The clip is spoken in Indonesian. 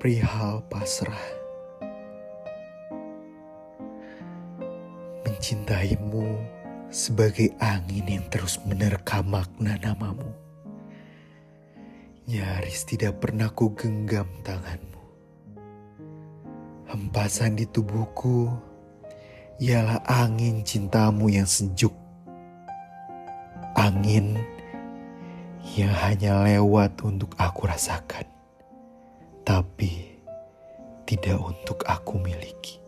perihal pasrah. Mencintaimu sebagai angin yang terus menerka makna namamu. Nyaris tidak pernah ku genggam tanganmu. Hempasan di tubuhku ialah angin cintamu yang sejuk. Angin yang hanya lewat untuk aku rasakan, tapi tidak untuk aku miliki.